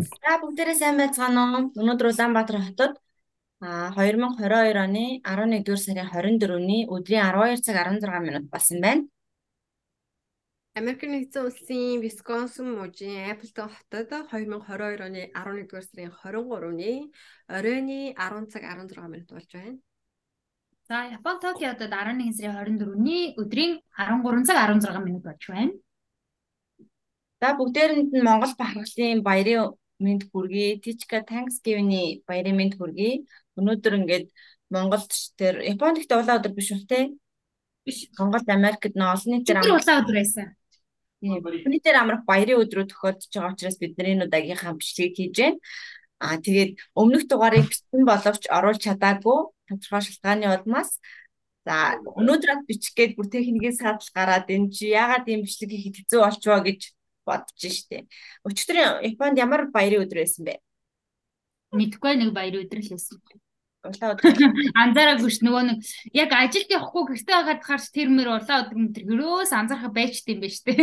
За бүгдээрээ сайн байцгаана уу? Өнөөдөр Улаанбаатар хотод а 2022 оны 11-р сарын 24-ний өдрийн 12 цаг 16 минут болсон байна. Америк нэгдсэн улсын Висконсин мужийн Appleton хотод 2022 оны 11-р сарын 23-ны оройны 10 цаг 16 минут болж байна. За Япон Токиодод 11 сарын 24-ний өдрийн 13 цаг 16 минут болж байна. За бүгдээрэнд нь Монгол бахархлын баярын мэнд хүргэе. Тичка Thanksgiving-ийн баярын мэнд хүргэе. Өнөөдөр ингээд Монголд тэр Японд ихтэй улаан өдөр биш үү те? Биш. Монголд Америкт нөө олон нийтээр Тэр улаан өдөр байсан. нийтээр амрах баярын өдрөө тохиолдож байгаа учраас бид нар энэ удаагийнхаа бичлэгийг хийж байна. Аа тэгээд өмнөх дугаарыг бичсэн боловч оруулж чадаагүй тодорхой шалтгааны улмаас за өнөөдөр бичих гээд бүр техникийн саатал гараад энэ чи яагаад ийм бичлэг хийхэд хэцүү болчихвоо гэж бодож штэ. Өчтөр Японд ямар баярын өдөр байсан бэ? Мэдхгүй нэг баярын өдөр л байсан. Улаан өдөр. Анзаараагүй ш нөгөө нэг яг ажилд явахгүй гэртээ байгаад харж тэр мөр улаан өдөр мэтэр гөрөөс анзаарах байжт юм ба штэ.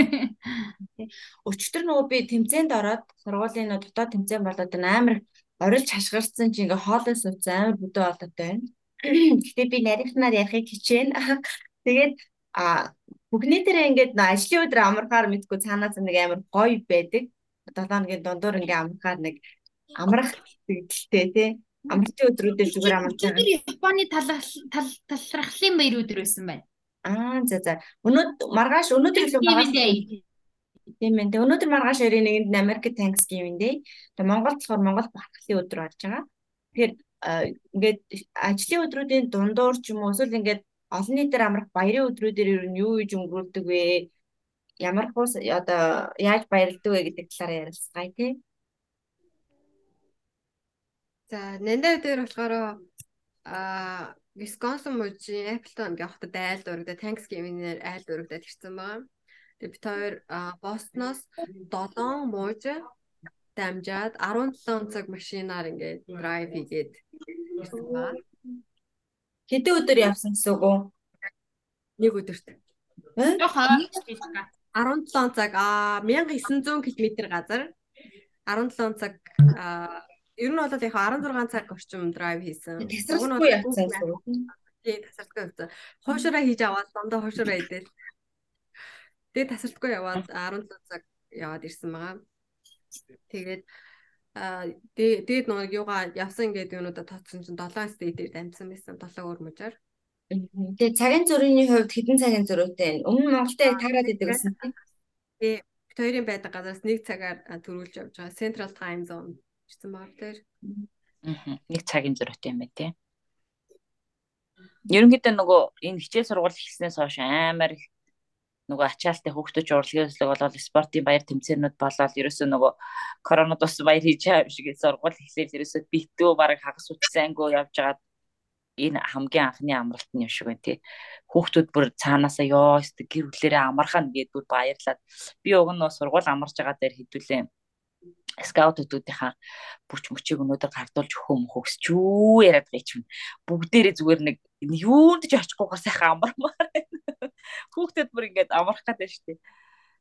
Өчтөр нөгөө би тэмцээнд ороод сургуулийн дотоод тэмцээн болоод амар орилж хашгирсан чи ингээ хоолой сууцсан амар бүдүү болоод байна. Гэтэ би нарийнхнаар ярихыг хичээнэ. Тэгээд а Бүгний дээр ингээд ажлын өдөр амархаар мэдгүй цаанаас нэг амар гоё байдаг. 7 хоногийн дундуур ингээ амархаар нэг амрах тэгдэлтэй тий. Амралтын өдрүүдээр зүгээр амарч байгаа. Японы талархлын баяр өдөр байсан байна. Аа за за. Өнөөдөр маргааш өнөөдөр илүү Margaаш Тийм ээ. Тэг өнөөдөр маргааш 21-нд Америк Thanksgiving Day. Тэг Монголд болохоор Монгол бахархлын өдөр болж байгаа. Тэгэхээр ингээд ажлын өдрүүдийн дундуур ч юм уу эсвэл ингээд олон нийтээр амрах баярын өдрүүдээр ер нь юу гэж өнгөрүүлдэг вэ? Ямар хус одоо яаж баярлдаг вэ гэдэг талаар ярилцгаая тий. За, нандаа дээр болохоор а Висконсин мужийн Appleton ангийнхаа хотод айл дурагдаад Thanksgiving-ээр айл дурагдаад ирсэн байгаа. Тэгээ бид хоёр Бостоноос 7 мууж дамжаад 17 цаг машинаар ингээд драйв хийгээд ирсэн байгаа. Хэдэн өдөр явсан гэсэн үг үү? Нэг өдөрт. Жохоо 17 цаг а 1900 км газар 17 цаг а ер нь бол яг 16 цаг орчим драйв хийсэн. Тасралтгүй явсан. Тийм тасралтгүй явсан. Хуушраа хийж аваад дондоо хуушраа идэл. Тэгээ тасралтгүй яваад 17 цаг яваад ирсэн байгаа. Тэгээд Аа дээд нэг юугаа явсан гэдэг юунуудаа тооцсон чинь 7 стейдээр дамжсан байсан 7 өөр мужаар. Тэгээ цагийн зургийн хувьд хэдэн цагийн зөрүүтэй вэ? Өмнө Монголд таарад идэг гэсэн тийм. Тэгээ бид хоёрын байдаг газраас нэг цагаар төрүүлж явж байгаа Central Time Zone гэсэн баг дээр. Аа нэг цагийн зөрүүтэй юм байна тийм. Ерөнхийдөө нөгөө энэ хичээл сургууль эхэлснээс хойш амар их нөгөө ачаалттай хөвгтөж урлагийн өслөг болоод спортын баяр тэмцээнүүд болоод ерөөсөө нөгөө коронавирус бас баяр хийж байгаа юм шиг сургууль эхлээл ерөөсөө битүү бараг хагас үтсэнгөө явж байгаад энэ хамгийн анхны амралт нь юм шиг байна тий. Хүүхдүүд бүр цаанаасаа ёо гэр бүлэрээ амархан гэдээ бүр баярлаад би уг нь сургууль амарч байгаа дээр хэдүүлээ скаутуудынхаа бүч мөчийг өнөөдөр гардуулж өгөх юм хөгсч юу яриад байгаа юм. Бүгдээрээ зүгээр нэг юунд ч очихгүйгаа сайхан амармаар. Хүүхдэд бүр ингээд амарх гэдэг дээ.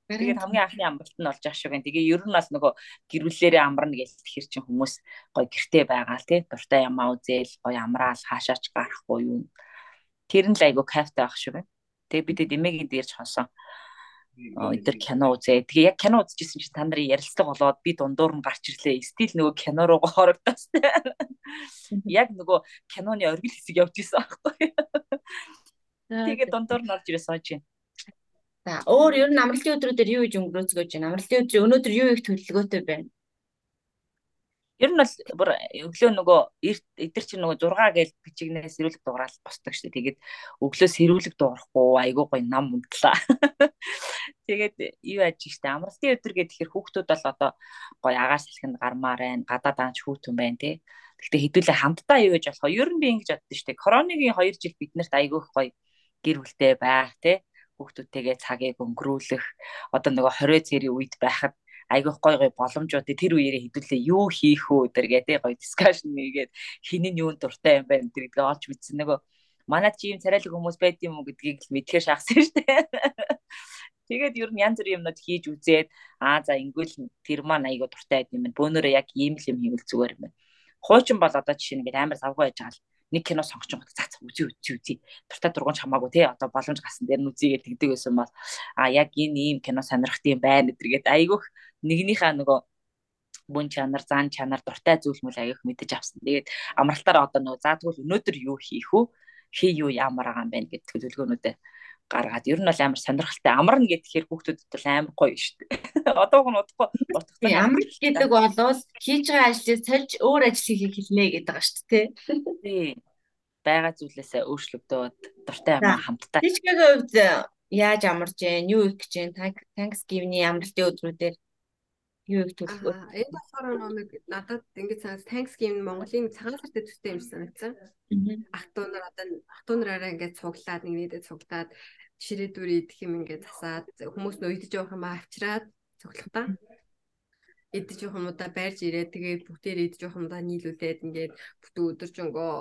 Тэгээд хамгийн анхны амралт нь болж шүү гэн. Тэгээ ер нь бас нөгөө гэрүүлээрээ амарна гэж тэгэхээр чинь хүмүүс гоё гэртээ байгаа л тий. Дуртай ямаа үзэл гоё амраал хаашаач гарахгүй юу. Тэр нь л айгу кайфтай байх шүү гэн. Тэгээ бидэд эмээгийн дээрч хонсон өдөр кино үзээ. Тэгээ яг кино үзчихсэн чинь та нарын ярилцлага болоод би дундуур нь гарч ирлээ. Стил нөгөө кино руу хорогдоос. Яг нөгөө киноны оргил хэсэг явж исэн аахгүй. Тэгээ дундуур нь орж ирээ сууж байна. За өөр ер нь амралтын өдрүүдээр юу гэж өнгөрөөцгөөж байна? Амралтын өдрийн өнөөдөр юу их төлөвлөгөөтэй байна? Ер нь бол бүр өглөө нөгөө эдгэр чинь нөгөө 6 гээл бичигнээс сэрүүлэг дуурал босдог шүү дээ. Тэгээд өглөө сэрүүлэг дуурахгүй айгуу гоё нам унтлаа. Тэгээд юу яаж штэ амралтын өдөр гэдэг тэгэхээр хүүхдүүд бол одоо гоё агаар салхинд гармаар байна. Гадаа даанч хүүтэн байна тий. Гэхдээ хэдүүлээ хамтдаа юу гэж болохоо ер нь би ингэж боддоо штэ. Коронагийн 2 жил биднэрт айгуу их гоё гэр бүлтэй байх тий хүүхдүүдтэйгээ цагийг өнгөрүүлэх одоо нөгөө 20 цэрийн үед байхад айгүйх гой гой боломжууд тэр үеэрээ хэдүүлээ юу хийх үү тэр гэдэг гой дискшн нэгээд хинэн юунд дуртай юм байна гэдгээ олж мэдсэн нөгөө манай чи юм царайлаг хүмүүс байд юм уу гэдгийг л мэдхээр шахсан шүү дээ. Тэгээд ер нь янз бүрийн юмнууд хийж үзээд аа за ингэвэл тэр маань айгаа дуртай байд юм байна. Бөөнөрөө яг ийм л юм хийвэл зүгээр юм байна. Хуучин бол одоо жишээ нь ингээд амар завгүй байж байгаа л нэг кино сонгоч гот цац үзий үзий үзий дуртай дургуун хамаагүй тий одоо боломж гасан дээр нь үзийгээд тэгдэг байсан бол а яг энэ ийм кино сонирхт юм байна гэдэргээд айгүйх нэгнийхээ нөгөө бүн чанар, зан чанар, дуртай зүйл мөл аяг мэдэж авсан. Тэгээд амралтаар одоо нөгөө заа тэгвэл өнөөдөр юу хийх үү? Хий юу ямар байгаа юм бэ гэдэг төлөвлөгөөнүүдээ гаргаад ер нь бол амар сонирхолтой амарна гэдгээр хүүхдүүдэд бол амар гоё шүү дээ. Одоог нь удахгүй утгатай. Амар гэдэг бол хийж байгаа ажлыг сольж өөр ажил хийхийг хэлнэ гэдэг байгаа шүү дээ. Тий. Бага зүйлээсээ өөрчлөгдөөд дуртай амаа хамтдаа. Тийчгийн хувьд э, яаж амарж гээ, юу их гэж гээ, Thanksgiving-ийн амралтын өдрүүдээр юу их төлөвлөгөө. Энэ болохоор нэг надад ингэж санаж Thanksgiving Монголын цагаан сартай төстэй юм шиг санагдсан. Ахтуу нар одоо ахтуу нараараа ингэж цуглаад нэг нэдэд цуглаад ширээдүр идэх юм ингээд засаад хүмүүс нөйдөж явах юм авчираад цуглахдаа идэж явах юмудаа байрж ирээд тэгээд бүгдээр идэж явах юмудаа нийлүүлээд ингээд бүтэн өдөржингөө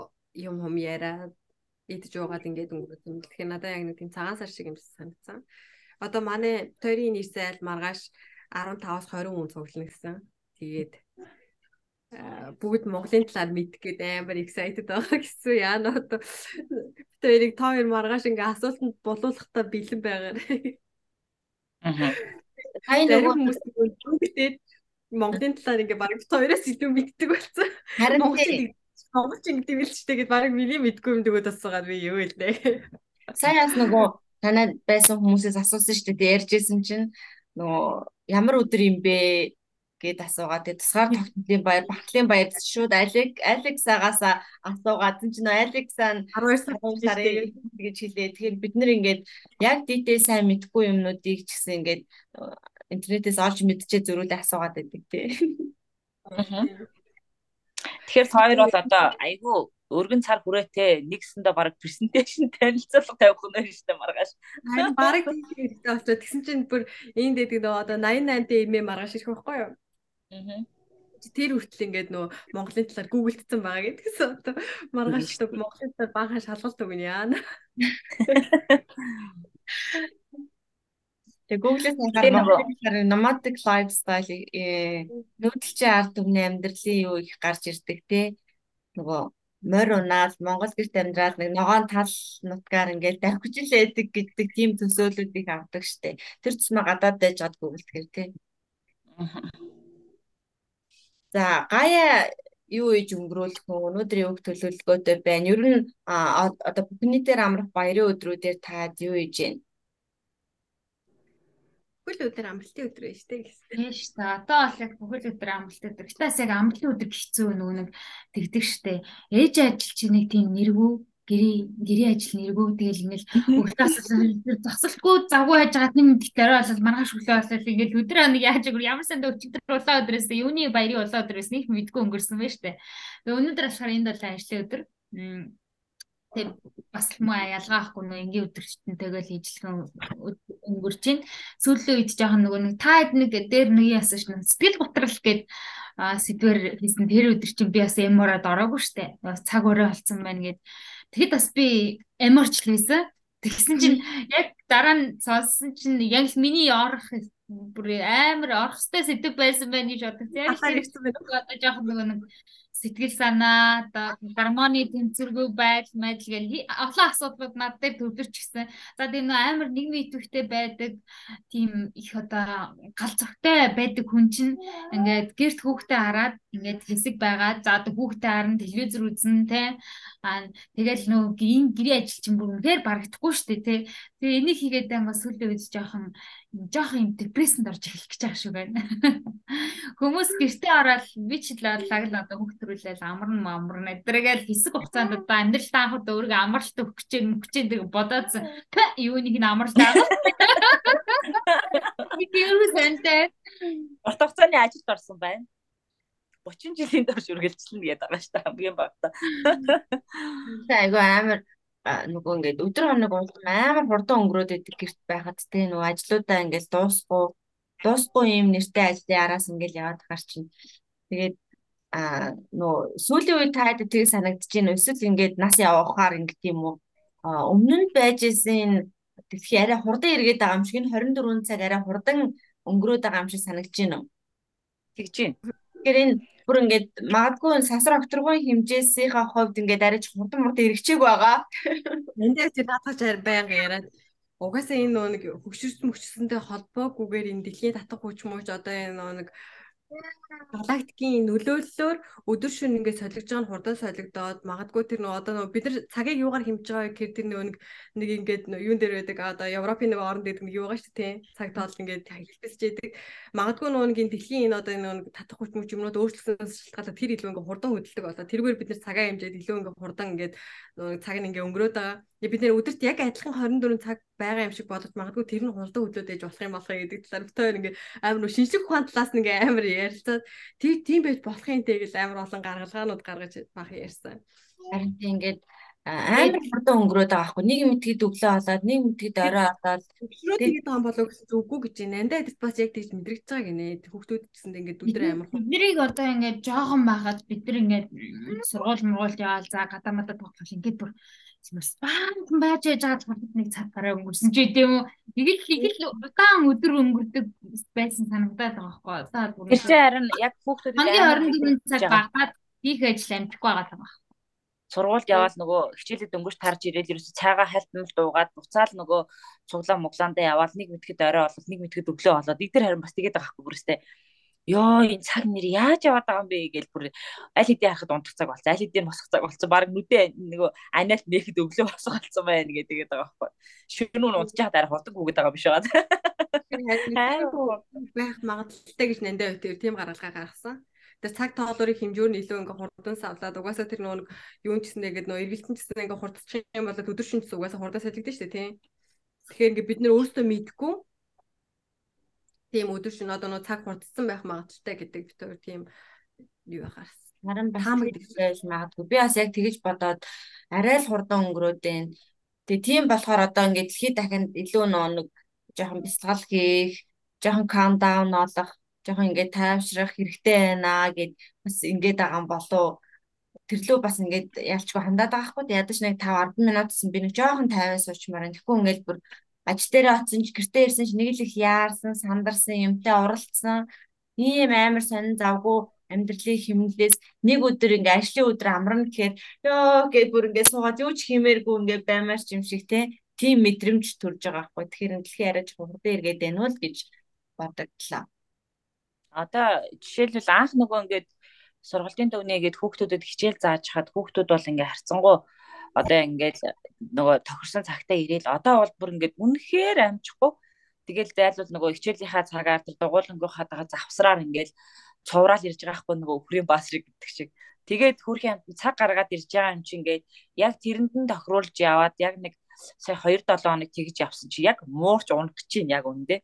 юм хум яриад идэж уугаад ингээд өнгөрөх юм. Тэгэхээр надад яг нэг тийм цагаан сар шиг юм санагдсан. Одоо манай тойрны нэрсэл маргааш 15-аас 20 хүн цуглана гэсэн. Тэгээд бүгд Монголын талаар мэдэх гээд амар excited байгаа гэсэн. Яа нөө бид хоёрыг та хоёр маргааш ингээ асуултанд болуулахдаа бэлэн байгаа. Аа. Хай нөгөө хүмүүс бүгдээд Монголын талаар ингээ баг хоёроос илүү мэддэг болсон. Харин Монголч ингэдэм л ч тэгээд баг миний мэдгүй юм дэгөөд асуугаад би юу хэлээ. Саяас нөгөө танад байсан хүмүүсээс асуусан шүү дээ ярьжсэн чинь нөгөө ямар өдөр юм бэ гэд асуугаад тэгээ тусгаар тогтнолын баяр багтлын баяр шууд Алек Алексагаас асуугаад энэ чинь Алексаа 12 сарын гэж хэлээ. Тэгэхээр бид нэр ингээд яг дитээ сайн мэдгүй юмнуудыг ч гэсэн ингээд интернетээс олж мэдчихээ зөрүүлээ асуугаад байдаг тий. Тэгэхээр хоёр бол одоо айгүй өргөн цар хүрээтэй нэгсэндээ баг презентацийн танилцуулга тавих нь шүү дээ маргааш. Харин баг тийм хэрэгтэй болчиход тэгсэн чинь бүр энд дэдэг нөө одоо 88 дэ имээ маргааш ирэх байхгүй юу? Аа. Тэр хүртэл ингээд нөө Монголын талаар гуглдсан байгаа гэдгсэн одоо маргааш төг Монголын талаар баахан шалгалт өгнө яана. Тэгээ Google-с харахаар nomadic lifestyle э нүүдэлчин ард түмний амьдралын юу их гарч ирдэг те нөгөө морь унаал Монгол гэрт амьдраад нэг ногоон тал нутгаар ингээд давхиж л байдаг гэдэг тийм төсөөлүүдийг авдаг штеп. Тэр тусмаа гадаад байж гад гүгэлтгэр тий. За гая юу ээж өнгөрүүлэх нь өнөөдрийн өг төлөвлөгөөтэй байна. Ер нь одоо бүхний дээр амрах баярын өдрүүдээр таад юу ээж гэн? Бүхэл өдөр амралтын өдөр байж тээ гэсэн. Тийм шүү дээ. Одоо бол яг бүхэл өдөр амралтын өдөр. Гэтээс яг амралтын өдөр хэцүү нөгөө нэг тэгдэг штэ. Ээж ажил чи нэг тийм нэрвүү гэрээ гэрээ ажил нэргүү тэгэл ингээл өгтөөс зогсолгүй завгүй хайж байгаа тийм дээрээ бол маргааш өглөө болол ингээл өдөр хоног яаж өгөр ямар санд өчигдөр улаан өдрөөс юуны баярын улаан өдрөөс нэг мэдгүй өнгөрсөн байна штэ. Тэгээ өнөөдөр болохоор энд бол ажлын өдөр. Тэг бас л муу ялгаа ахгүй нөө энгийн өдөрчтөн тэгэл ижилхэн өнгөрч чинь сүүлийн үед жоохон нөгөө нэг та хэд нэг дээр нэг яасан шнэ сэтгэл готрал гээд сэдвэр хийсэн. Тэр өдөр чинь би бас эмороод ороогүй штэ цаг өрөө болцсон байна гэд. Тэгэд бас би эморч хийсэн. Тэгсэн чинь яг дараа нь сонссон чинь яг л миний орох бүр амар орох сте сэдв байсан байна гэж боддог. Яг л одоо жоохон нөгөө нэг сэтгэл санаа одоо гармоны тэнцвэргүй байдал байдал гэл олон асуудлууд над дээр төвлөрч гисэн. За тийм нөө амар нийгмийн идэвхтэй байдаг тийм их одоо галзууртай байдаг хүн чинь ингээд гэрт хүүхдээ хараад ингээд хэсэг байгаа. За одоо хүүхдээ харан телевизэр үзэн тэ. Аа тэгэл нөө энэ гэрээ ажил чинь бүр үнээр барагдахгүй шүү дээ тэ. Тэгээ энийг хийгээд ангаас сүлдээ үз жоохон жоохон юм депрессэнд орж эхлэх гэж байгаа шүү байна. Хүмүүс гэртээ ороод би ч л лаг л одоо хөвгтрүүлээл амарн амарн эдрэгээл хэсэг хугацаанд одоо амьдралтай анхад өөрийгөө амарлт өгч чинь мөгч чинь тэг бодоод юу нэг нь амарлт байгаа. Би юу сэнтэй. Урт хугацааны ажилд орсон байна. 30 жилийн турш үргэлжлэнэ гэдэг байгаа шүү дээ хамгийн багтаа. Айгу амар нөгөө ингээд өдөр хоног уулзсан амар хурдан өнгөрөөд идэг гэрт байхад те нөгөө ажлуудаа ингээд дуусгүй дуусгүй юм нэртэй ажлын араас ингээд яваад хаар чинь тэгээд а нөө сүүлийн үед таад тийг санагдаж байна эсвэл ингээд нас явахаар ингээд юм уу өмнө нь байж исэн Тэгэх арай хурдан эргээд байгаа юм шиг энэ 24 цаг арай хурдан өнгөрөөд байгаа юм шиг санагдаж байна уу? Тэгж байна. Тэгэхээр энэ бүр ингээд магадгүй сасар окторгон хэмжээсийнхаа хувьд ингээд арай ч хурдан мурдан эргэжээг байгаа. Энд дээр тэр татгаж байнга яриад угаасаа энэ нэг хөгшөрс мөчсөнтэй холбоогүйгээр энэ дэлхийн татах хүч мууч одоо энэ нэг галактикийн нөлөөллөөр өдөр шөнө ингээд солигдож байгаа нь хурдан солигдоод магадгүй тэр нөө одоо нөө бид нар цагийг юугаар хэмжиж байгаа гэхээр тэр нөө нэг ингээд юун дээр байдаг? Одоо Европын нэг орнд байдаг нэг юугаа шүү дээ цаг тоол ингээд хэлбэлж яадаг магадгүй нөө нэг дэлхийн энэ одоо нэг татах хүч мөч юмнууд өөрчлөснөөс шалтгаалаад тэр илүү ингээд хурдан хөдөлдөг болоо. Тэргээр бид нар цагаа хэмжээд илүү ингээд хурдан ингээд нөө цаг нь ингээд өнгөрөөд байгаа. Бид нэр өдөрт яг адилхан 24 цаг байгаа юм шиг бодож магадгүй тэр нь хурдан хөдлөөд ээж болох юм болох гэдэг талаар битээр ингээ амар шинжлэх ухаан талаас нь ингээ амар ярилцаад тийм тийм байж болох юм те гэж амар олон гаргалгаанууд гаргаж бах ярьсан. Харин тийм ингээд амар хурдан өнгөрөөд байгаа хгүй нэг мэдгэд өглөө болоод нэг мэдгэд орой болоод өглөө тэгээд байгаа болов гэсэн үгүй гэж байна. Андаа эдэрт бас яг тэгж мэдрэгч байгаа гинэ. Хүүхдүүд гэсэнд ингээд өдөр амар. Биднийг одоо ингээд жоохон байхад бид нар ингээд сургууль мургуулд яваал за гадаамада тоглох ингээд бүр бас баанд байж яж байгаа хурдд нэг цаг гараа өнгөрсөн ч гэдэм үү. Нэг л нэг л удаан өдөр өнгөрдөг байсан санагдаад байгаа байхгүй. Одоо бүр Тэр чинь харин яг хүүхдүүд хамгийн 24 цаг багтаад их ажил амжихгүй байгаа юм байна. Сургуульд яваал нөгөө хичээлэд өнгөрч тарж ирээл ерөөсө цаагаа хальтнал дуугаад буцаал нөгөө цуглаа муглаандаа яваал нэг мэтгэд орой болол нэг мэтгэд өглөө болоод эдгээр харин бас тэгээд байгаа байхгүй бүрстэй ёо энэ цаг нэр яаж яваад байгаа юм бэ гэж бүр аль хэдийн харахад унтах цаг болсон аль хэдийн босох цаг болсон баг нүдэ нөгөө анаал нэхэд өглөө босох болсон байна гэдэг байгаа байхгүй. Шөнө нь унтчих хаад арай хурдан үгээд байгаа биш байгаа байх магадaltaй гэж нандаа өтөр тийм гаргалгаа гаргасан. Тэр цаг тоолоорыг хэмжүүр нь илүү ингээ хурдан савлаад угаасаа тэр нөгөө юун гэснээр гэдэг нөгөө эргэлтэн гэсэн ингээ хурдчих юм бол өдөр шөнө угаасаа хурдан салгидэн шүү дээ тийм тэгэхээр ингээ бид нэр өөрсдөө мэдгүй тийм өдөр шин одоо нөө цаг хурдсан байх магадaltaй гэдэг бид хоёр тийм юу яхаас харин бас тэгж магадгүй. Би бас яг тэгэж бодоод арай л хурдан өнгөрөөд байна. Тэгээ тийм болохоор одоо ингээд дэлхийд дахинд илүү нөө нэг жоохон бясалгал хийх жоохон calm down олох жоохон ингээд тайвшрах хэрэгтэй байна гэд бас ингээд байгаа юм болоо тэрлөө бас ингээд ялчгүй хандаад байгаа хгүй. Ядаж нэг 5 10 минутсан би нэг жоохон тайван суучмаар. Тэгэхгүй ингээд бүр ажил дээр очсон ч гэртээ ирсэн ч нэг л их яарсан, сандарсан, юмтай уралдсан. Ийм амар сонин завгүй амьдралын хэмнэлээс нэг өдөр ингээ ажлын өдөр амарна гэхээр ёо гэд бүр ингээ суугаад юу ч хиймээргүй ингээ баймаар ч юм шиг те тийм мэдрэмж төрж байгаа байхгүй. Тэгэхээр дэлхийн арайч хурдан эргээд байна уу гэж бодогдлоо. Одоо жишээлбэл анх нөгөө ингээд сургалтын төвнийгээд хүүхдүүдэд хичээл зааж хаад хүүхдүүд бол ингээ харцсангуу одоо ингээд нөгөө тохирсон цагтаа ирээл одоо бол бүр ингээд үнэхээр амжихгүй. Тэгэл зайлвал нөгөө хичээлийнхаа цагаар тэр дугуулангийнхаа дага завсраар ингээд цувраал ирж байгаа хгүй нөгөө өхрийн басрыг гэдэг шиг. Тэгээд хөрхийн амт цаг гаргаад ирж байгаа юм чи ингээд яг тэрэнд нь тохируулж яваад яг нэг сая 2 7 хоног тэгж явсан чи яг муурч унах чинь яг үндэ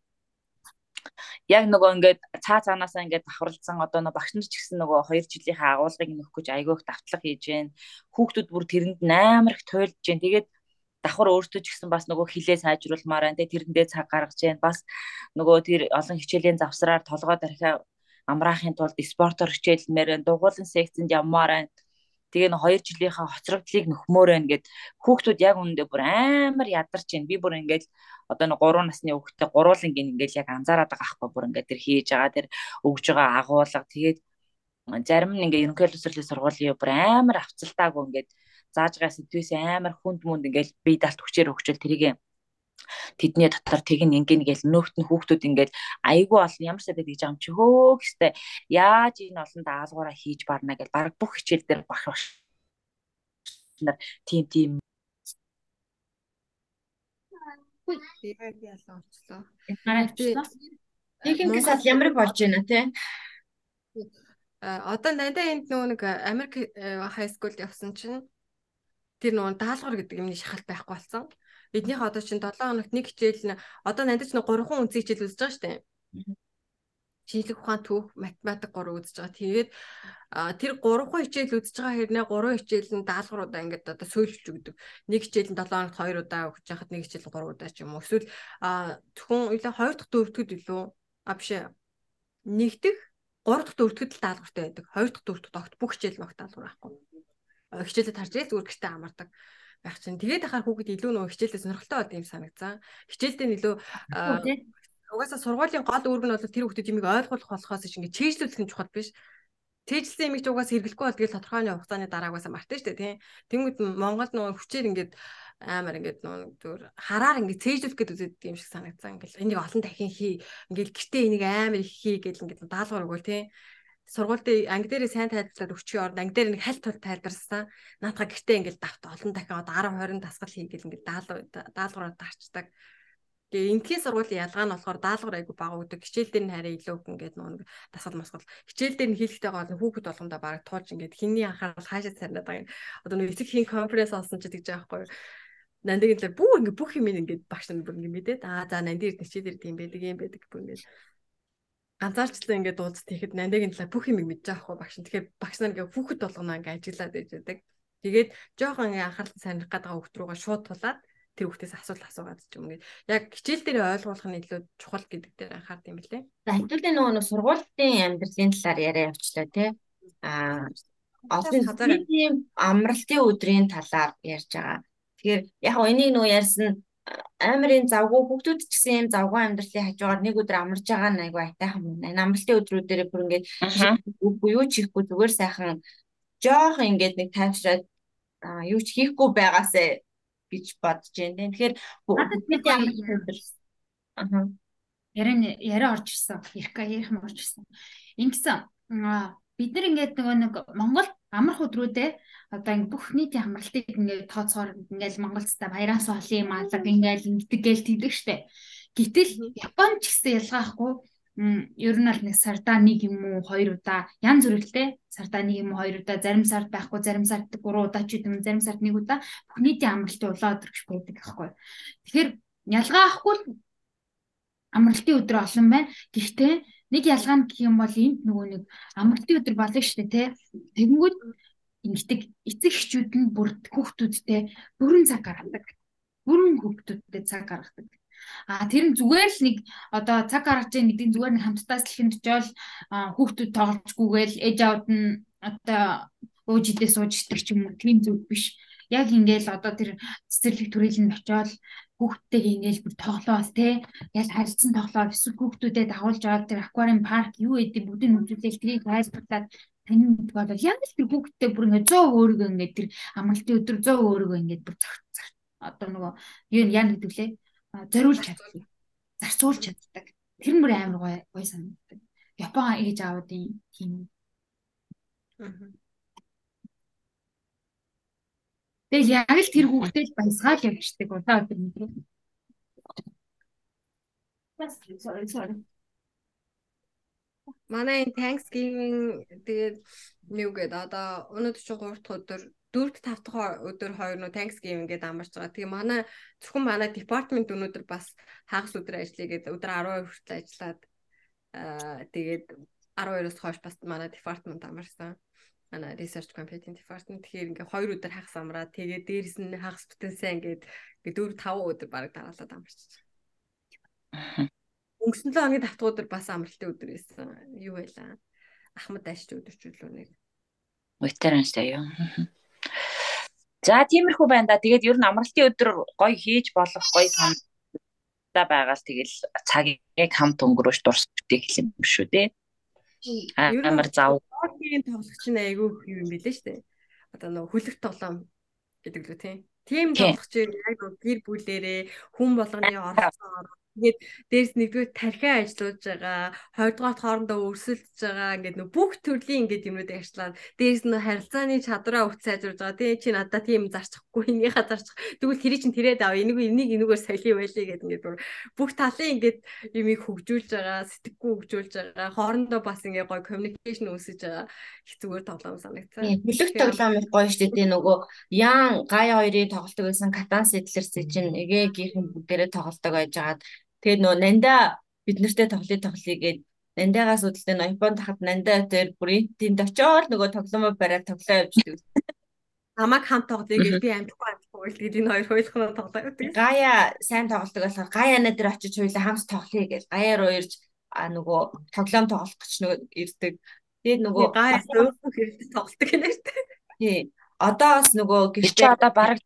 яг нөгөө ингээд цаа цаанаасаа ингээд давхарлцсан одоо нөгөө багш нар ч гэсэн нөгөө 2 жилийнхээ агуулгыг нөхөх гэж айгүйх давтлах хийж гэн хүүхдүүд бүр тэрэнд амар их туйлж гэн тэгээд давхар өөртөө ч гэсэн бас нөгөө хилээ сайжруулмаар байна. Тэгээ тэрэндээ цаг гаргаж जैन. Бас нөгөө тэр олон хичээлийн завсраар толгой дарахаа амраахын тулд спортоор хичээлмээр дугуулan секцэнд явмаар байна. Тэгээ нэг 2 жилийнхаа хоцрогдлыг нөхмөр байна гэд хүүхдүүд яг үүндээ бүр амар ядарч байна. Би бүр ингээд одоо нэг 3 насны хүүхдээ гуруулангийн ингээд яг анзаараад байгаа аахгүй бүр ингээд тэр хийж байгаа тэр өгж байгаа агуулга тэгээд зарим нь ингээд ерөнхий төсрөлийн сургуулийн бүр амар авцалтаагүй ингээд зааж байгаа сэдвээс амар хүнд мүнд ингээд бие даалт хүчээр өгчөөл тэрийг тэдний дотор тэг ин ингэн гээл нөөхт нь хүүхдүүд ингээл айгүй олон ямар ч сайд гэж юм чи хөө гэстэй яаж энэ олон даалгавраа хийж барна гэж баг бүх хичээл дээр бах бах нар тийм тийм Тэгээд ялаа очлоо. Техникээс ал ямар болж байна те? А одоо надад энд нөгөө нэг Америк хай скулд явсан чинь тэр нөгөө даалгавар гэдэг юмний шахалт байхгүй болсон. Эднийх одоо чинь 7 хоногт нэг хичээл одоо надад ч нэг 3 хон үнцэг хичээл үзэж байгаа шүү дээ. Шинжлэх ухаан түүх, математик 3 үзэж байгаа. Тэгээд тэр 3 хон хичээл үзэж байгаа хэрнээ 3 хичээл нь даалгавруудаа ингээд одоо сөйлж өгдөг. Нэг хичээл нь 7 хоногт 2 удаа өгч яхад нэг хичээл нь 3 удаа ч юм уу. Эсвэл зөвхөн илээ 2 дахь дөрөвдөд илүү а биш ээ. Нэгдэх 3 дахь дөрөвдөд л даалгавартай байдаг. 2 дахь дөрөвдөд огт бүх хичээл магт даалгавар байхгүй. Хичээлээ тарж ирээд зүгээр гэртээ амардаг. Байх чинь тэгээд ахаар хүүхэд илүү нөгөө хичээлдээ сонирхолтой болд юм санагцсан. Хичээлдээ илүү угаасаа сургуулийн гол үүрэг нь бол тэр хүүхдэд юмыг ойлгуулах болохоос ингэ чийжлүүлэх нь чухал биш. Тэжлсэн юмыг ч угаасаа хэрэглэхгүй бол тэгэл тодорхой хугацааны дараа угаасаа мартаж штэ тийм. Тэнгүүд Монголд нөгөө хүчээр ингээд амар ингээд нөө зүгээр хараар ингээд цээжлүүлэх гэдэг үзээд юм шиг санагдсан. Ингээд энийг олон дахин хий. Ингээд гэртээ энийг амар их хий гэл ингээд даалгавар өгөөл тийм. Сургуульд анги дээрээ сайн тайлбарлаад өчгийн орд анги дээр нэг хальт тул тайлбарсан. Наатаха гэртээ ингээд давт олон дахин одоо 10 20 дасгал хий гэл ингээд даалгавраар таарчдаг. Тэгээ энтхийн сургуулийн ялгаа нь болохоор даалгавар айгу бага өгдөг. Хичээл дээр нь харин илүү их ингээд нэг дасгал масгал. Хичээл дээр нь хийхтэй гол хүүхэд болгондоо баг туулж ингээд хинний анхаарал хаашаа царнаад байгаа юм. Одоо нэг эцэг хийн конференц олсон ч гэж байгаа байхгүй юу нандыг л бүх ингээ бүх юм ингээд багш нар бүр ингээ мэдээд аа за нандир ничээд ирд юм байдаг юм байдаг бүр ингээ ганцаарчлаа ингээд дуулц тэгэхэд нандыг л бүх юм мэдж байгаа хгүй багш. Тэгэхээр багш нар ингээ хүүхэд болгоно ингээ ажиллаад байж байдаг. Тэгээд жоохон ингээ анхаарал сонирх гэдэг хүүхд рүүгээ шууд тулаад тэр хүүхдээс асуулт асуугаад ч юм ингээд яг хичээл дээр ойлгуулах нь илүү чухал гэдэг дээр анхаард юм билээ. За хэвлэлийн нөгөө нэг сургуулийн амьдралын талаар яриа явуулчлаа тий. Аа олон тийм амралтын өдрийн талаар ярьж байгаа. Тэгэхээр яг энийг нөгөө ярьсан амарын завгүй хүүхдүүд ч гэсэн юм завгүй амьдралын хажуугаар нэг өдөр амарч байгаа нь айгүй айтайхан байна. Амралтын өдрүүдээр бүр ингээд үгүй юу ч хийхгүй зүгээр сайхан жоох ингээд нэг тайвшраад юу ч хийхгүй байгаасаа гэж бодож байна. Тэгэхээр бид амралтын өдөр аа ярин яриа орж ирсэн. Ярих ярих юм орж ирсэн. Ингэсэн бид нар ингээд нөгөө нэг Монгол амрах өдрүүдээ одоо ингэ бүх нийтийн амралтыг ингээд тооцоогоор ингээд Монголцтай баяраас олон юм алга ингээд ингэдэг гээл тэгдэг штэ. Гэтэл Японд ч гэсэн ялгаахгүй ер нь аль нэг сардаа нэг юм уу хоёр удаа янз бүрэлтэй сардаа нэг юм уу хоёр удаа зарим сард байхгүй зарим сард гурван удаа ч гэдэм зарим сард нэг удаа бүх нийтийн амралтын улаан өдөр гэж байдаг аахгүй. Тэгэхээр ялгаа ахгүй амралтын өдөр олон байна. Гэхдээ нэг ялгаа нь гэх юм бол энд нөгөө нэг амралтын өдөр болно шүү дээ тий. Тэгэнгүүт ингэдэг эцэг эхчүүд нь бүр хүүхдүүдтэй бүрэн цаг гаргадаг. Бүрэн хүүхдүүдтэй цаг гаргадаг. А тэр нь зүгээр л нэг одоо цаг гаргаж байгаа гэдэг нь зүгээр нэг хамттаас дэлхэнд жол хүүхдүүд тоглолцгүйгээл ээж аауд нь одоо өөжидээ сууж итэх ч юм уу тийм зүг биш. Яг ингээл одоо тэр цэцэрлэг төрөлд очиод хүүхдтэйг ингээл бүр тоглоол те. Яг харилцсан тоглоол эсвэл хүүхдүүдэд дагуулж аваад тэр аквариум парк юу гэдэг бүгдийг үзүүлээл трийг тайлбарлаад таны мэддэг бол яг л тэр хүүхдтэй бүр ингээ 100 өөрийгөө ингээ тэр амралтын өдөр 100 өөрийгөө ингээ бүр зах одоо нөгөө юу яа гэдэг лээ зориулж чаддаг. Зарцуулж чаддаг. Тэр мөр амар гой гой санагддаг. Япон ээж аавуудын тийм Тэгэл яг л тэр хүүхдээ л баясгаал явчихдаг удаа өдөр мэдрээ. Sorry, sorry. Манай энэ Thanksgiving тэгээд юу гэдэг одоо өнөөдөр чи 3 дахь өдөр 4 5 дахь өдөр хоёр нөө Thanksgiving гэдэг амарч байгаа. Тэгээ манай зөвхөн манай департамент өнөөдөр бас хагас өдөр ажиллая гэдэг өдөр 12 хүртэл ажиллаад аа тэгээд 12-оос хойш бас манай департамент амарсан. Манай research computing department тэгэхээр ингээ хоёр өдөр хагас амраад тэгээд дээрэс нь хагас бүтэнсэн ингээд ингээ 4 5 өдөр баг дараалаад амарч. Өнгөрсөн 7 хоногийн давтах өдөр бас амралтын өдөр байсан. Юу байлаа? Ахмад дайшч өдөрчүүлөө нэг. Ветеранстай юу? За тиймэрхүү байна да. Тэгээд ер нь амралтын өдөр гоё хийж болох гоё санаа байгаа л тэгэл цагийг хамт өнгөрөөж дурсдаг юм шүү дээ. Амар зав. Спортын тоглогч нь айгүй юм бэлээ штэ. Одоо нөгөө хүлэг тоглоом гэдэг лүү тийм. Тим тоглогч яг гэр бүлэрээ хүн болгоны оролцоо Тэгээд дээрс нэгдүгээр тархиа ажиллаж байгаа, хоёрдугаар хоорондоо өрсөлдөж байгаа ингээд нөх бүх төрлийн ингээд юмнуудыг ажиллаад дээрс нь харилцааны чадвараа өвч сайжруулж байгаа. Тэгээ чи надад тийм зарчихгүй энийхээ зарчих. Тэгвэл тэрий чин тэрээд ав. Энийг энийг энүүгээр солио байлээ гэдэг ингээд бүх талын ингээд юмыг хөгжүүлж байгаа, сэтгэхгүй хөгжүүлж байгаа. Хоорондоо бас ингээд гоё communication үүсэж байгаа. Их зүгээр тоглоом санагцсан. Бүлэг тоглоом их гоё шүү дээ. Нөгөө Ян Гай хоёрын тоглолтог байсан Катан Settlers чинь эгээгийнхэн бүгдээрээ тоглолтог байж байгаад Тэгээд нөө нанда бид нартэй тоглоё тоглоё гээд нандагаас үүдэлтэй нөө Японд тахад нандаа тэр бүрийн тэнд очиод нөгөө тоглоомоо бариад тоглоо явждаг. Намаг хамт тоглоё гэж би амтгүй л тэгээд энэ хоёр хоёулахнаа тоглоо гэдэг. Гая сайн тоглодог болохоор Гаяна дээр очиж хоёулаа хамт тоглоё гэж Гаяар уурж а нөгөө тоглоом тоглох гэж нөгөө ирдэг. Тэгээд нөгөө Гая өөрөө хэрэгтэй тоглодог юм шүү дээ. Тий. Одоо бас нөгөө гэрчээ одоо баг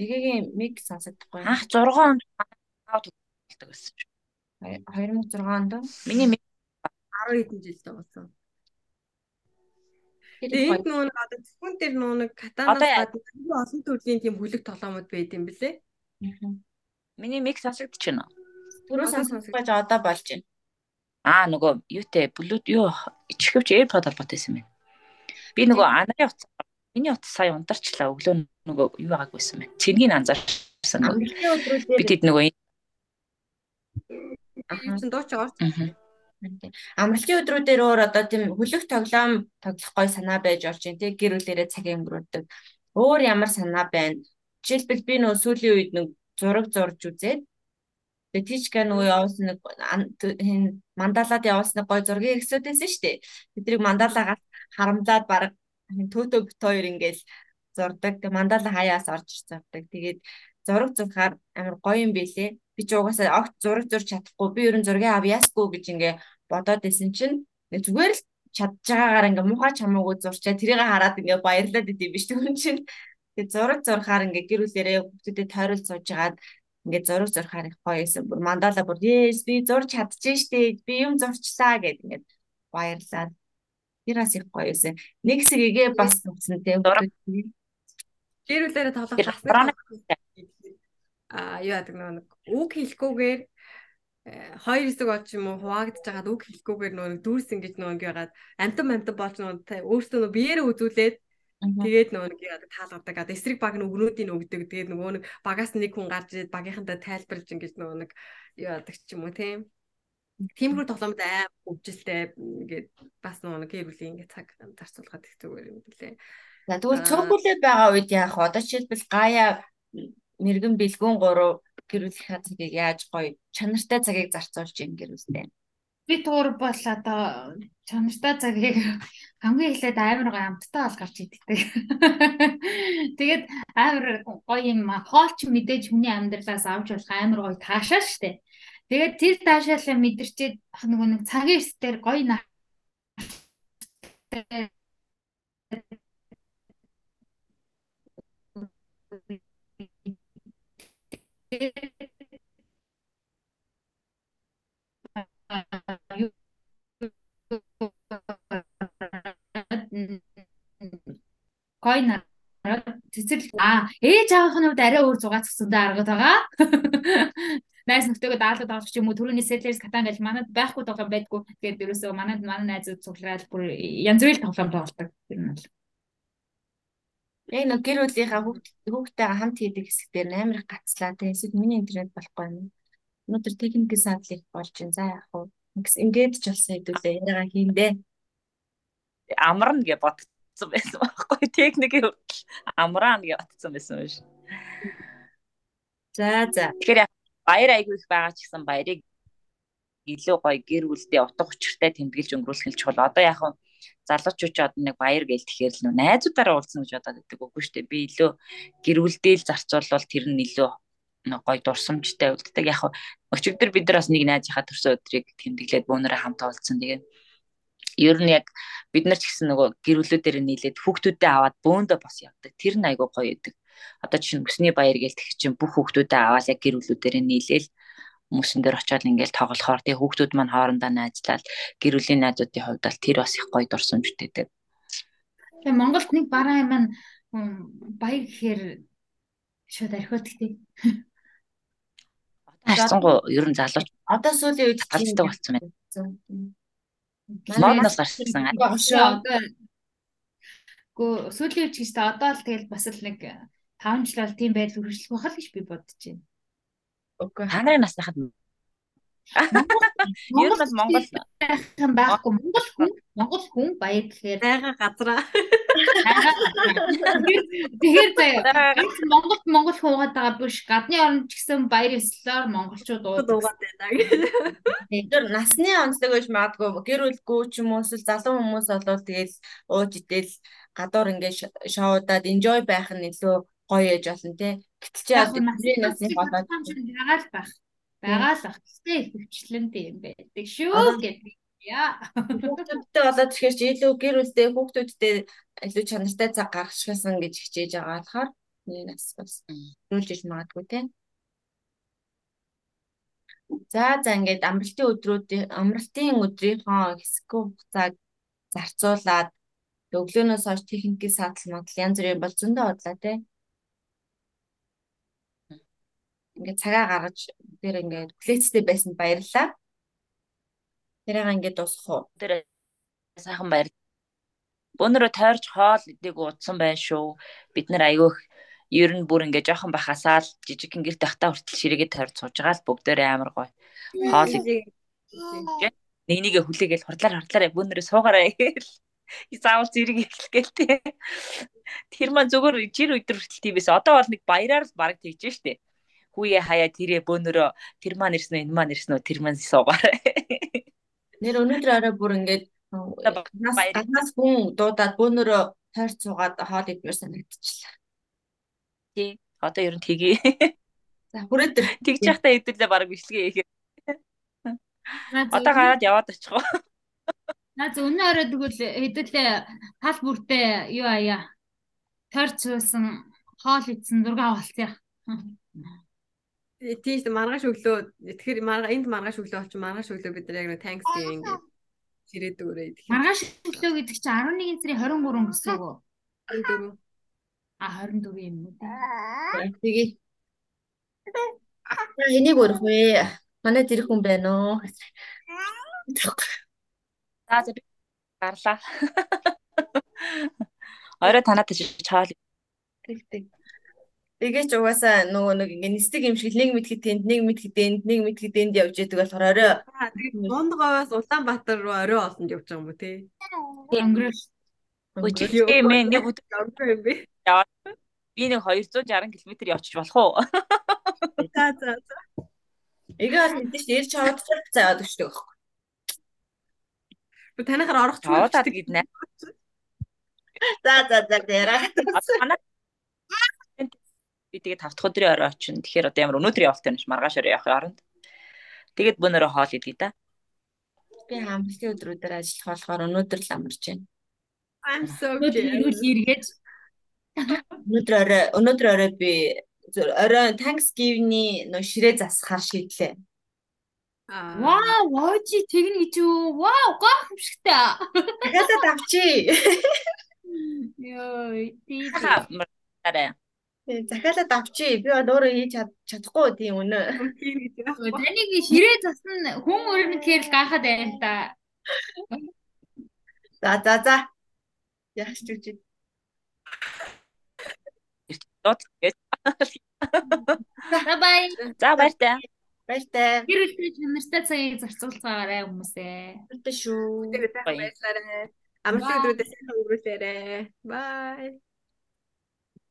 Эгэгийн миг сонсогдохгүй. Анх 6 онд аав тоглолдог байсан. 2006 онд Миний миг 10 хэдэн жил тоглосон. Тэгээ энд нөгөө нэг одоо зөвхөн тэр нөгөө нэг катанаас гадна олон төрлийн тийм бүлэг тоглоомод байд юм бэлээ. миний миг уу? түрүү сонсогдож одоо болж байна. Аа нөгөө юутэй блүүд юу ичихвч AirPod холбоотой байсан байна. Би нөгөө анарын утас миний утас сая ундарчлаа. Өглөө нөгөө юу байгааг байсан байна. Цэргийг анзаарсан. нөгөө. Би тэд нөгөө энэ- Юу ч дууч орж Мгм. Амралтын өдрүүдээр өөр одоо тийм хөлөг тоглоом тоглох гой санаа байж болж байна. Тэг гэр бүлэрээ цаг өнгөрүүлдэг. Өөр ямар санаа байна? Жишээлбэл би нөө сүүлийн үед нэг зураг зурж үзээд Тэгээ тийчка нөгөө явуулсан нэг мандалаад явуулсан нэг гой зургийг ихсүүдсэн шүү дээ. Тэдрийг мандалаагаар харамлаад баг төтөө бит хоёр ингээл зурдаг. Тэгээ мандала хаяас орж зурдаг. Тэгээд зураг зурхаар амар гоё юм бэлээ. Би ч угаасаа огт зураг зурж чадахгүй. Би ерөн зургийг авьяасгүй гэж ингээ бодоод исэн чинь зүгээр л чадж байгаагаар ингээ муухай чамаагүй зурчаа тэрийг хараад ингээ баярлаад идэв биш тэгвэл чинь тэгээд зураг зурхаар ингээ гэр бүлэрээ хүмүүстэй тойрол сууж хагаад ингээд зураг зурхаар их гоё байсан. Бүр мандала бүр yes би зурж чадчихжээ штэ. Би юм зурчлаа гэд ингээд баярлаад. Тэр бас их гоё байсан. Нэг сэгээгээ бас үзсэн те. Гэр бүлээрээ тоглох барааны- аа юу яадаг нэг үг хэлэхгүйгээр э, хоёр хэсэг болж юм уу хуваагдж байгаад үг хэлэхгүйгээр нөгөө дүүрс ингэж нөгөө яагаад амтан амтан болж нөгөө өөртөө нөгөө биеэрээ үзүүлээд тэгээд нөгөө нэг яадаг таалгадаг. Одоо эсрэг баг нь өгнүүдийн өгдөг. Тэгээд нөгөө нэг багаас нэг хүн гарч ирээд багийнхантаа тайлбарлаж ингэж нөгөө нэг юу яадаг ч юм уу тийм. Тиймэрхүү тоглоомд аим хөвжилтэй ингээд бас нөгөө гэр бүлийн ингээд цаг зарцуулгаад их зүгээр юм билээ. За тэгвэл цөөхөлөө байгаа үед яах вэ? Одоо жишээлбэл гаяа мэрэгэн бэлгүүн гурав гэр бүлийн цагийг яаж гоё чанартай цагийг зарцуулж ийн гэр бүлтэй. Би туур бол одоо чанартай цагийг хамгийн эхлээд амар гоё амттай бол гарч иддэг. Тэгээд амар гоё юм хоолч мэдээж хүний амьдралаас авч болох амар гоё таашаа штэ. Тэгээд тэр таашаалаа мэдэрчээд нөгөө нэг цагийн эрс дээр гоё на гой нараад цэцэрлэг аа ээж аавын хувьд арай өөр зугаац гэсэндээ аргад байгаа. Найс нөхдөөгөө даалгад ч юм уу түрүүний Settlers Catan гэж манад байхгүй тоглоом байдгүй. Тэгээд ерөөсөө манад манай найзууд цуглараад бүр янз бүрийн тоглоом тоглодог. Тэр нь бол. Яг нэг гэр бүлийнхаа хүүхд хүүхдтэйгээ хамт хийдэг хэсэг дээр амар их гацлаа те. Эсвэл миний интернет болохгүй юм. Өнөөдөр техникийн саадлыг болж ин за яах вэ? Ингээд ч болсон хэдүүлээ яриагаа хийндээ. амарна гэж бодсон байсан байхгүй техникийн хүртэл амраана гэж бодсон байсан биш. За за. Тэгэхээр баяр айгүй их байгаа ч гэсэн баярыг илүү гоё гэр бүлдээ утга учиртай тэмдэглэж өнгөрүүлэх нь чухал. Одоо яг нь залуучууд нэг баяр гээл тэгэхээр л нөө найзуудаараа уулзсан гэж бодоод байдаг үгүй шүү дээ. Би илүү гэр бүлдээ л зарцуулбал тэр нь илүү гоё дурсамжтай үлддэг. Яг өчигдөр бид нар бас нэг найзынхаа төрсөн өдрийг тэмдэглээд бөөнөрөө хамт уулзсан. Тэгээд ер нь яг бид нар ч гэсэн нөгөө гэр бүлүүдээр нийлээд хүүхдүүдээ аваад бөөндөө бас явдаг. Тэр нь айгүй гоё идэг. Одоо чинь өсний баяр гээл тэгэх чинь бүх хүүхдүүдээ аваад яг гэр бүлүүдээр нийлээл хүмүүсэн дээр очиод ингээл тоглохоор тэгээ хүүхдүүд маань хоорондоо найзлаад гэр бүлийн найзуудын хувьд бол тэр бас их гоё дурсамжтай байдаг. Тэгээ Монголд нэг бараа юм баяр гэхээр шууд гэдэг. Одоо харцсангу ер нь залууч Одоо сүүлийн үед галздаг болсон байна. Модноос гарсан. Одоо гоо сүүлийн үеч гэжтэй одоо л тэгэл бас л нэг 5 жил бол тийм байдал үргэлжлэх байх л гэж би бодож байна. Үгүй. Та нарын насныхад ер нь Монгол Хайхан байхгүй Монгол хүн Монгол хүн баяр гэхээр Байга газраа. тэгэхээр заяа Монголд Монгол хүн угаад байгаа биш гадны орнд ч гэсэн баяр ёслолоор монголчууд уудаг. Дуугаад байна гэх. Тэр насны онцлог гэж магадгүй гэр бүлгүй ч юм уу эсвэл залуу хүмүүс болоод тэгэл ууж идэл гадуур ингээд шоудаад enjoy байх нь илүү гоё ээж болно те. Гэтэл чи яг бидний насны болоод байгаа л байх. Байгаа л байх. Гэтэ их хөвчлэнтэй юм байдаг шүү гэдэг. Яа. хүүхдүүдтэй болоод тэгэхээр чи илүү гэр бүлтэй хүүхдүүдтэй илүү чанартай цаг гаргахшаасан гэж хичээж байгаа болохоор Нэг нас бас рүүлж магадгүй те. За за ингээд амралтын өдрүүдийн амралтын өдрийнхөө хэсэггүй хугацааг зарцуулаад өглөөнөөс хойш техникийн саатал модал янз бүрийн бол зөндөө бодлоо те. Ингээд цагаа гаргаж тэр ингээд хүлээцтэй байсан баярлалаа. Тэрийг ингээд дуусгах уу? Тэр сайхан баяр. Бөөнөрөө тойрч хоол идэг удсан байх шүү. Бид нар аягүй ер нь бүр ингээ жоохон бахасаал жижиг гэрт тахта хүртэл ширээгээ тойрч сууж байгаа л бүгдээрээ амар гоё. Хоол нэг нэгээ хүлээгээл хурдлаар хурдлаар бөөнөрөө суугаараа гээл. Заавал зэрэг эхлэгээл тээ. Тэр маань зүгээр жир өдөр хүртэл тиймээс одоо бол нэг баяраар л баг тэгж штэ. Хүүе хаяа тэрэ бөөнөрөө тэр маань ирсэн үү энэ маань ирсэн үү тэр маань суугаараа. Нэр өнөөдөр арай бүр ингээд нас хүн дуудаад бөөнөрөө тойрч суугаад хоол идмээр санагдчихлаа. Тий. Одоо ер нь тгий. За хүрээдэр тэгж явахдаа хэдүүлээ баг бичлэгээ хийхээр. Одоо гараад яваад очихгоо. Наа зөв өнөө орой тэгвэл хэдүүлээ тал бүртээ юу аяа. Тойрч суусан хоол идсэн зураг авалцъя. Тийш маргааш өглөө тэгэхээр марга энд маргааш өглөө болчих маргааш өглөө бид нар яг нэг Thanksgiving гэж ширээд өгөрөө идэх. Маргааш өглөө гэдэг чинь 11 сарын 23 гэсэн үг үү? 24. А 24 юм уу? Тэгээ. Энийг өрөх вэ? Манай зэрэг хүн байна уу? За за би гарлаа. Орой танаа тийш чаал. Тэг тэг. Тэгээ ч угаасаа нөгөө нэг ингээ нисдэг юм шиг нэг мэдхэд тэнд нэг мэдхэд энд нэг мэдхэд энд явж яадаг болохоор орой Тэгээд Дундгоос Улаанбаатар руу орой олонд явж байгаа юм уу те? Өнгөрөөл. Үгүй мэн нэг өдөр Явж юм бэ? би нэг 260 км явчих болох уу? За за за. эгээ бол мэдээж ирж аваад цааваад өгчдөг байхгүй. Би танихаар орох ч юм. Аваад гиднэ. За за за тэраа. Би тэгээ 5 дахь өдрийн орой очино. Тэгэхээр одоо ямар өнөөдөр явалтай юм ш маргааш орой явах оронд. Тэгээд бөнөрөө хоол идэх та. Би хамтлагийн өдрүүдээр ажиллах болохоор өнөөдөр л амарч байна. I'm so Өнөөдөр jealous. эргэж Өнөөдөр орой өнөөдөр орой би орой Thanksgiving-ний нөө ширээ засахаар шийдлээ. Аа. Вау, ожи тэгнэ гэж үү? Вау, гайхамшигтай. Дахиад авчи. Йоо, тий. Хараа. Захиалаад авчи. Би бол өөрөө хийж чад- чадахгүй тийм үнэ. Таныг ширээ засна хүн өрнө гэхэл гайхаад байна л да. За за за. Яаш ч үгүй. Дот гэж. За бай. За баяртай. Баяртай. Гэр бүлийн чанартай цагийг зарцуулцаагаарай хүмүүсээ. Баяртай шүү. Баярлалаа. Амралтын өдрүүдэд сайн өнгөрүүлээрэ. Bye.